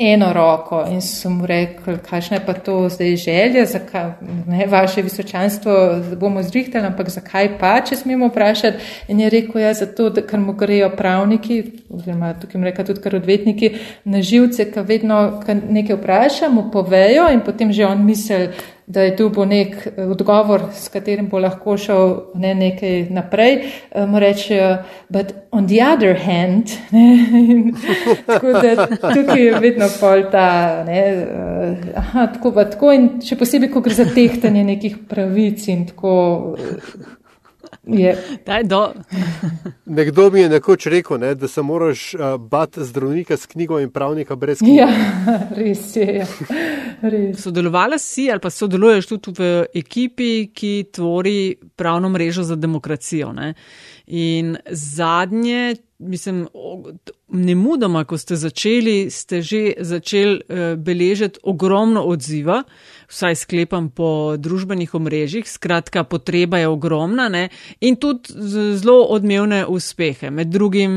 eno roko in sem mu rekel, kakšna je pa to zdaj želja, zakaj, ne, vaše visočanstvo bomo zrihtali, ampak zakaj pa, če smemo vprašati. In je rekel, ja, zato, da, ker mu grejo pravniki, oziroma tukaj mu reka tudi kar odvetniki, na živce, ki vedno nekaj vprašamo, povejo in potem že on misel, da je tu bo nek eh, odgovor, s katerim bo lahko šel ne, nekaj naprej, mu rečejo, but on the other hand, ne, tako da tukaj je vedno pol ta, ne, eh, aha, tako pa tako in še posebej, ko gre za tehtanje nekih pravic in tako. Nekdo mi je nekoč rekel, ne, da se moraš uh, bati zdravnika s knjigo in pravnika brez knjige. Ja, res je. Ja. Res. Sodelovala si ali pa sodeluješ tudi v ekipi, ki tvori pravno mrežo za demokracijo. Ne? In zadnje, mislim, ne mudoma, ko ste začeli, ste že začeli uh, beležiti ogromno odziva vsaj sklepam po družbenih omrežjih, skratka, potreba je ogromna ne? in tudi zelo odmevne uspehe, med drugim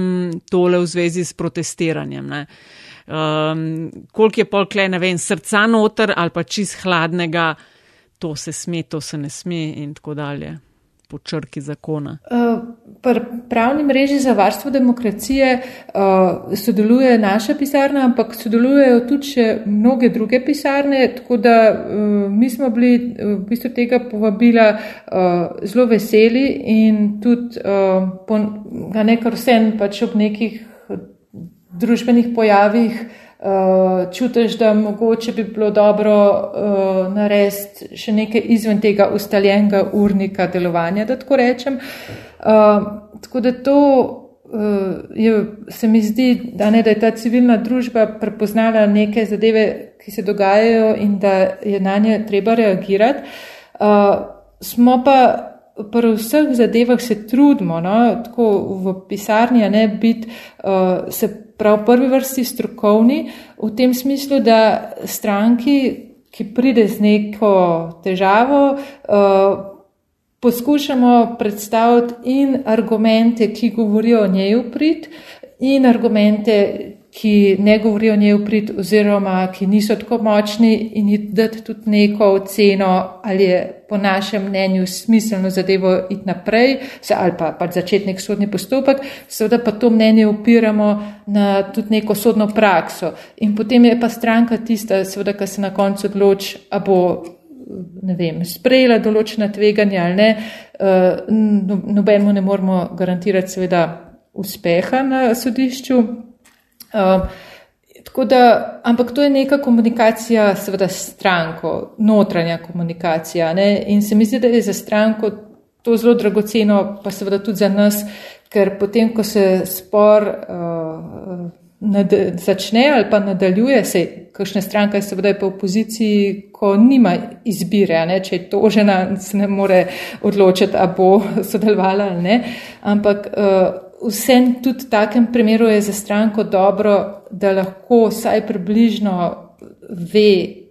tole v zvezi s protestiranjem. Um, koliko je pol kle, ne vem, srca noter ali pa čist hladnega, to se sme, to se ne sme in tako dalje po črki zakona? Uh, pri pravni mreži za varstvo demokracije uh, sodeluje naša pisarna, ampak sodelujejo tudi še mnoge druge pisarne, tako da uh, mi smo bili v bistvu tega povabila zelo veseli in tudi po nekaj vsem pač ob nekih družbenih pojavih uh, čutiš, da mogoče bi bilo dobro uh, narediti še nekaj izven tega ustaljenega urnika delovanja, da tako rečem. Uh, tako da to uh, je, se mi zdi, da, ne, da je ta civilna družba prepoznala neke zadeve, ki se dogajajo in da je na nje treba reagirati. Uh, smo pa pri vseh zadevah se trudimo, no, tako v pisarni, ne biti uh, se prav prvi vrsti strokovni, v tem smislu, da stranki, ki pride z neko težavo, uh, poskušamo predstaviti in argumente, ki govorijo o njej v prid, in argumente, ki ne govorijo njej v prid, oziroma ki niso tako močni, in jih dati tudi neko oceno, ali je po našem mnenju smiselno zadevo iti naprej, ali pa pač začeti nek sodni postopek, seveda pa to mnenje upiramo na tudi neko sodno prakso. In potem je pa stranka tista, seveda, ki se na koncu odloči, a bo ne vem, sprejela določena tveganja ali ne, uh, nobenemu ne moramo garantirati seveda uspeha na sodišču. Uh, da, ampak to je neka komunikacija, seveda, s stranko, notranja komunikacija. Ne? In se mi zdi, da je za stranko to zelo dragoceno, pa seveda tudi za nas, ker potem, ko se spor uh, nad, začne ali pa nadaljuje, se kakšna stranka je seveda pa v poziciji, ko nima izbire, ne? če je to žena, se ne more odločiti, a bo sodelovala ali ne. Ampak uh, vsem tudi v takem primeru je za stranko dobro, da lahko vsaj približno ve,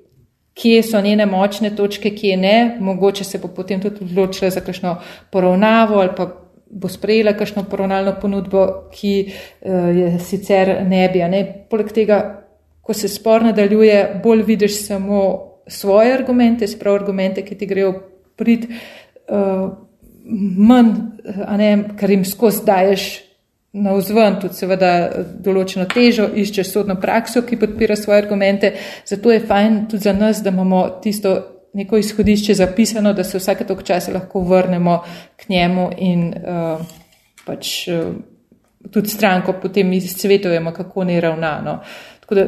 kje so njene močne točke, kje ne. Mogoče se bo potem tudi odločila za kakšno poravnavo ali pa bo sprejela kakšno poravnalno ponudbo, ki uh, je sicer ne bi. Ne? Poleg tega, ko se spor nadaljuje, bolj vidiš samo svoje argumente, sprav argumente, ki ti grejo prid. Uh, manj, ne, kar jim skozi daješ na vzven, tudi seveda določeno težo, iščeš sodno prakso, ki podpira svoje argumente. Zato je fajn tudi za nas, da imamo tisto neko izhodišče zapisano, da se vsake tok časa lahko vrnemo k njemu in uh, pač uh, tudi stranko potem izsvetujemo, kako ne ravnano. Tako da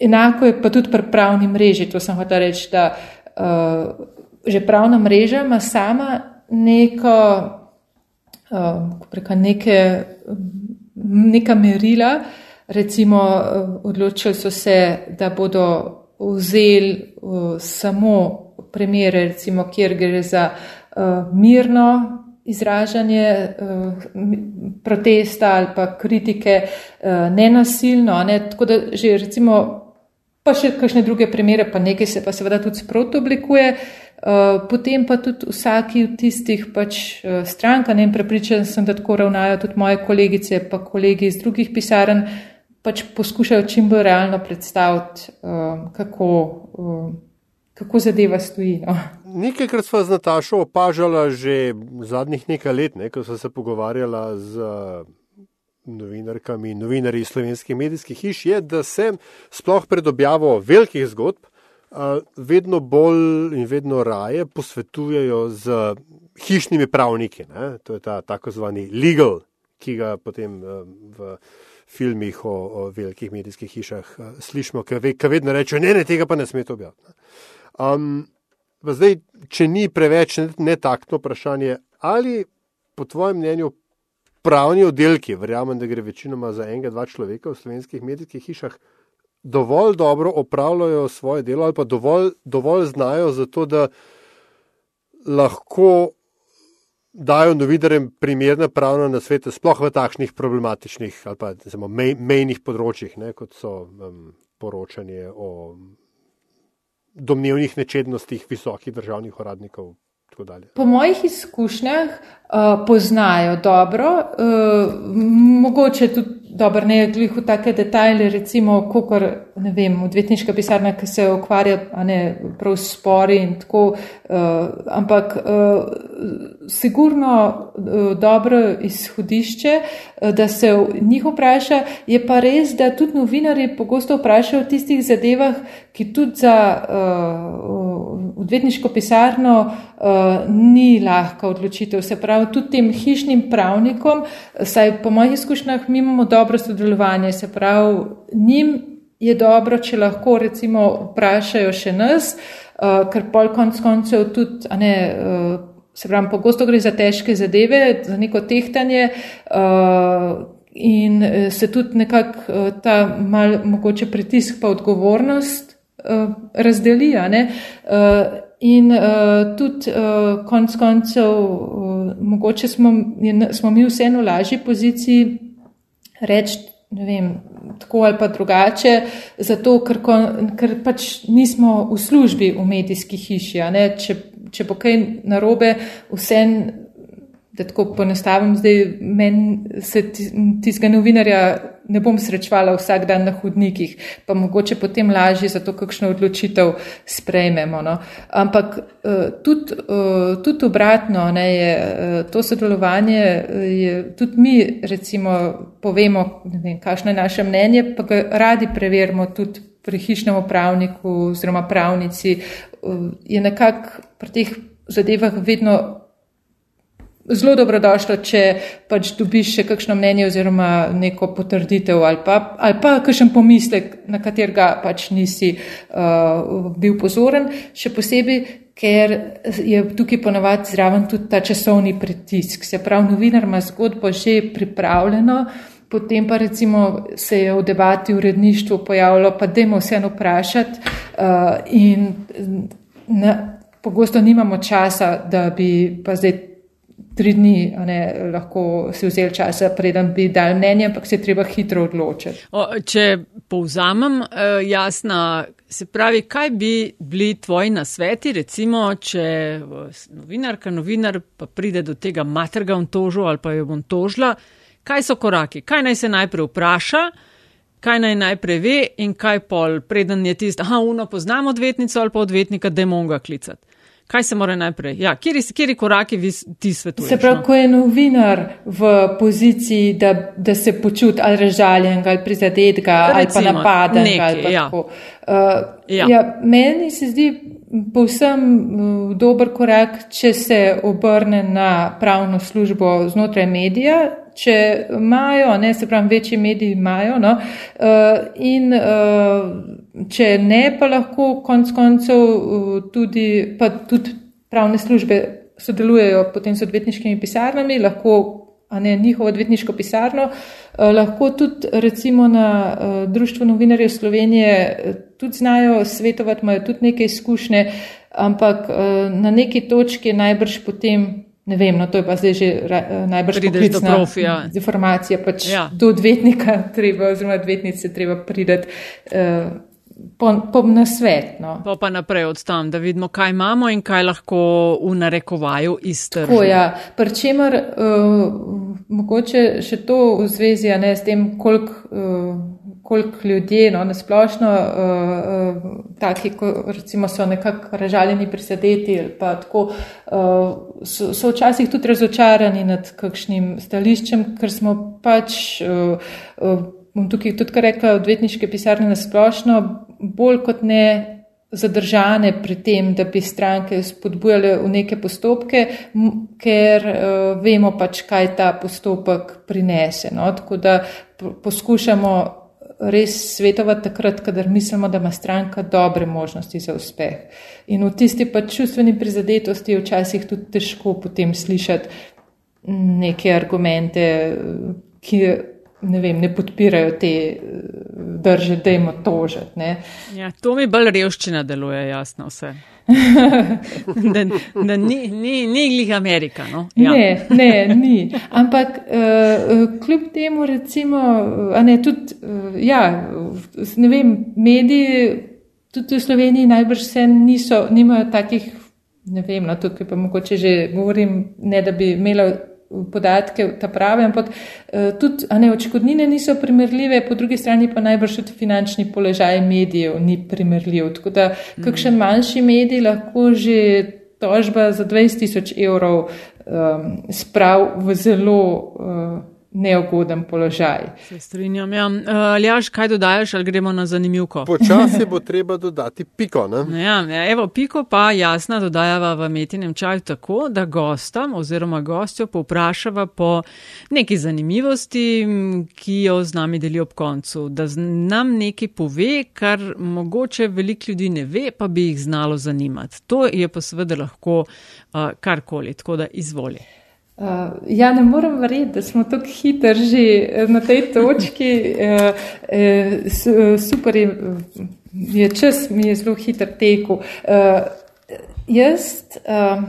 enako je pa tudi pri pravni mreži, to sem hotel reči, da uh, že pravna mreža ima sama neko, uh, preka neke, neka merila, recimo uh, odločili so se, da bodo vzeli uh, samo primere, recimo, kjer gre za uh, mirno izražanje uh, protesta ali pa kritike uh, nenasilno, ne? tako da že recimo pa še kakšne druge primere, pa nekaj se pa seveda tudi sprot oblikuje. Eh, potem pa tudi vsaki od tistih pač uh, stranka, ne prepričan sem, da tako ravnajo tudi moje kolegice, pa kolegi iz drugih pisarn, pač poskušajo čim bolj realno predstaviti, uh, kako, kako zadeva stoji. No. Nekajkrat smo z Natašo opažala že zadnjih nekaj let, ne, ko smo se pogovarjala z novinarkami in novinarji slovenskih medijskih hiš, je, da se sploh pred objavo velikih zgodb vedno bolj in vedno raje posvetujejo z hišnimi pravniki. Ne? To je ta tako zvani legal, ki ga potem v filmih o, o velikih medijskih hišah slišimo, ki ve, vedno rečejo, ne, ne, tega pa ne smete objaviti. Um, zdaj, če ni preveč netaktno vprašanje, ali po tvojem mnenju pravni oddelki, verjamem, da gre večinoma za enega, dva človeka v slovenskih medijskih hišah, dovolj dobro opravljajo svoje delo ali pa dovolj, dovolj znajo za to, da lahko dajo novinarjem primerne pravne nasvete, sploh v takšnih problematičnih ali pa zelo mej, mejnih področjih, ne, kot so um, poročanje o domnevnih nečednostih visokih državnih uradnikov. Po mojih izkušnjah uh, poznajo dobro, uh, mogoče tudi dobro, ne glih v take detajle, recimo, kakor, ne vem, odvetniška pisarna, ki se ukvarja, ne, prav spori in tako, uh, ampak uh, sigurno uh, dobro izhodišče, uh, da se njih vpraša, je pa res, da tudi novinari pogosto vprašajo o tistih zadevah, ki tudi za uh, odvetniško pisarno uh, ni lahka odločitev. Se pravi, tudi tem hišnim pravnikom, saj po mojih izkušnjah mi imamo dobro dobro sodelovanje, se pravi, njim je dobro, če lahko recimo vprašajo še nas, uh, ker pol konc koncev tudi, a ne, uh, se pravi, pogosto gre za težke zadeve, za neko tehtanje. Uh, In se tudi nekako ta mal mogoče pritisk pa odgovornost uh, razdelijo. Uh, in uh, tudi uh, konc koncev, uh, mogoče smo, je, smo mi vseeno v lažji poziciji reči, ne vem, tako ali pa drugače, zato ker, ker pač nismo v službi v medijski hiši. Če, če bo kaj narobe, vseeno da tako ponestavim, zdaj meni se tistega novinarja ne bom srečvala vsak dan na hodnikih, pa mogoče potem lažje za to, kakšno odločitev sprejmemo. No. Ampak eh, tudi, eh, tudi obratno ne, je eh, to sodelovanje, je, tudi mi recimo povemo, vem, kakšno je naše mnenje, pa ga radi preverimo tudi pri hišnem upravniku oziroma pravnici, je nekako pri teh zadevah vedno zelo dobrodošlo, če pač dobiš še kakšno mnenje oziroma neko potrditev ali pa, ali pa kakšen pomislek, na katerega pač nisi uh, bil pozoren. Še posebej, ker je tukaj ponovadi zraven tudi ta časovni pritisk. Se pravi, novinar ima zgodbo že pripravljeno. Potem pa recimo se je v debati v uredništvu pojavilo, pa dajmo vseeno vprašati uh, in na, pogosto nimamo časa, da bi pa zdaj tri dni ne, lahko si vzel čas, preden bi dal mnenje, ampak se je treba hitro odločiti. O, če povzamem, uh, jasna, se pravi, kaj bi bili tvoji nasveti, recimo, če novinarka, novinar pa pride do tega materga on tožu ali pa jo bom tožila, kaj so koraki, kaj naj se najprej vpraša. Kaj naj najprej ve in kaj pol, preden je tisto, aha, uno poznamo odvetnico ali pa odvetnika, da je monga klicati. Kaj se mora najprej? Ja, kjeri, kjeri koraki vi ti svetujete? Se pravi, no? ko je novinar v poziciji, da, da se počuti ali razžaljen, ali prizadetega, ali pa napaden. Neki, ali pa ja. uh, ja. Ja, meni se zdi povsem uh, dober korak, če se obrne na pravno službo znotraj medija, če imajo, ne se pravi, večji mediji imajo, no, uh, in uh, če ne, pa lahko konc koncev uh, tudi, pa tudi pravne službe sodelujejo potem s odvetniškimi pisarnami, lahko, a ne njihovo odvetniško pisarno, lahko tudi recimo na Društvo novinarjev Slovenije tudi znajo svetovati, imajo tudi neke izkušnje, ampak na neki točki najbrž potem ne vem, no to je pa zdaj že uh, najbrž poklicna profija. informacija, pač ja. do odvetnika treba, oziroma odvetnice treba prideti. Uh, Po, po na svet. No. Pa, pa naprej od tam, da vidimo, kaj imamo in kaj lahko v narekovaju iztržijo. Ja. Pričemer, uh, mogoče še to v zvezi ne, s tem, koliko uh, koliko ljudje, no, nasplošno, uh, uh, taki, ko recimo so nekako ražaljeni prisadeti ali pa tako, uh, so, so včasih tudi razočarani nad kakšnim stališčem, ker smo pač, uh, uh, bom tukaj tudi kar rekla, odvetniške pisarne nasplošno, bolj kot ne zadržane pri tem, da bi stranke spodbujale v neke postopke, ker uh, vemo pač, kaj ta postopek prinese. No? Tako da poskušamo res svetovati takrat, kadar mislimo, da ima stranka dobre možnosti za uspeh. In v tisti pa čustveni prizadetosti je včasih tudi težko potem slišati neke argumente, ki ne, vem, ne podpirajo te drže, da jim tožiti. Ja, to mi bolj revščina deluje, jasno vse. da da ni, ni, ni glih Amerika. No? Ja. Ne, ne, ni. Ampak uh, kljub temu, recimo, ne, tudi, uh, ja, ne vem, mediji tudi v Sloveniji najbrž se niso, nimajo takih, ne vem, no, tukaj pa mogoče že govorim, ne da bi imela podatke ta prave, ampak uh, tudi ne, očkodnine niso primerljive, po drugi strani pa najbrž tudi finančni položaj medijev ni primerljiv. Tako da kakšen manjši medij lahko že tožba za 20 tisoč evrov um, sprav v zelo uh, neugoden položaj. Se strinjam. Ja. Uh, Ljaš, kaj dodajaš, ali gremo na zanimivko? Počasi bo treba dodati piko. Ja, ja, evo, piko pa jasna dodajava v metinem čaju tako, da gostam oziroma gostjo povprašava po neki zanimivosti, ki jo z nami deli ob koncu. Da nam nekaj pove, kar mogoče veliko ljudi ne ve, pa bi jih znalo zanimati. To je pa seveda lahko uh, karkoli, tako da izvoli. Uh, ja, ne morem verjeti, da smo tako hitri že eh, na tej točki. Uh, uh, super je, je čas, mi je zelo hiter tekel. Uh, jaz uh,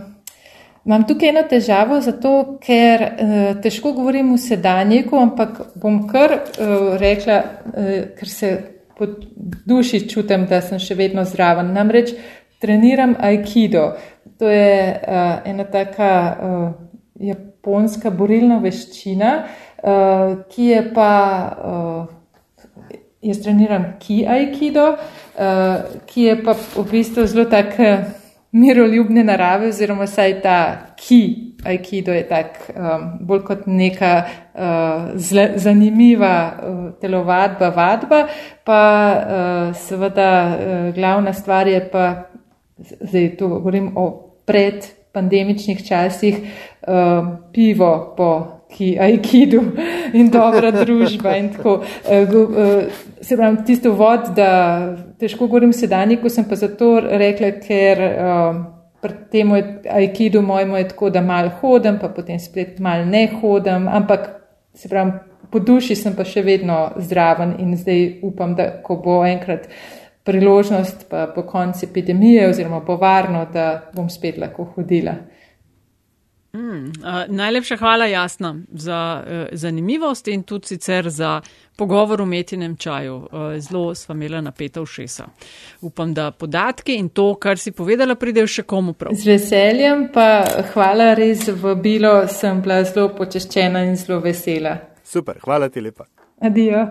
imam tukaj eno težavo, zato ker uh, težko govorim v sedanjiku, ampak bom kar uh, rekla, uh, ker se po duši čutim, da sem še vedno zraven. Namreč treniram aikido. To je uh, ena taka. Japonska borilna veščina, uh, ki je pa, uh, jaz treniram ki aikido, uh, ki je pa v bistvu zelo tak miroljubne narave, oziroma saj ta ki aikido je tak um, bolj kot neka uh, zle, zanimiva uh, telovadba, vadba, pa uh, seveda uh, glavna stvar je pa, zdaj tu govorim o pred pandemičnih časih uh, pivo po ki, aikidu in dobra družba. In tako, uh, uh, se pravi, tisto vod, da težko govorim sedajni, ko sem pa zato rekla, ker uh, pri tem aikidu mojemu je tako, da mal hodem, pa potem spet mal ne hodem, ampak se pravi, po duši sem pa še vedno zdraven in zdaj upam, da ko bo enkrat priložnost, pa po koncu epidemije, oziroma bo varno, da bom spet lahko hodila. Mm, uh, najlepša hvala, jasno, za uh, zanimivost in tudi sicer za pogovor o metinem čaju. Uh, zelo sva imela napeta všesa. Upam, da podatki in to, kar si povedala, pridejo še komu prav. Z veseljem, pa hvala res v bilo, sem bila zelo počeščena in zelo vesela. Super, hvala ti lepa. Adijo.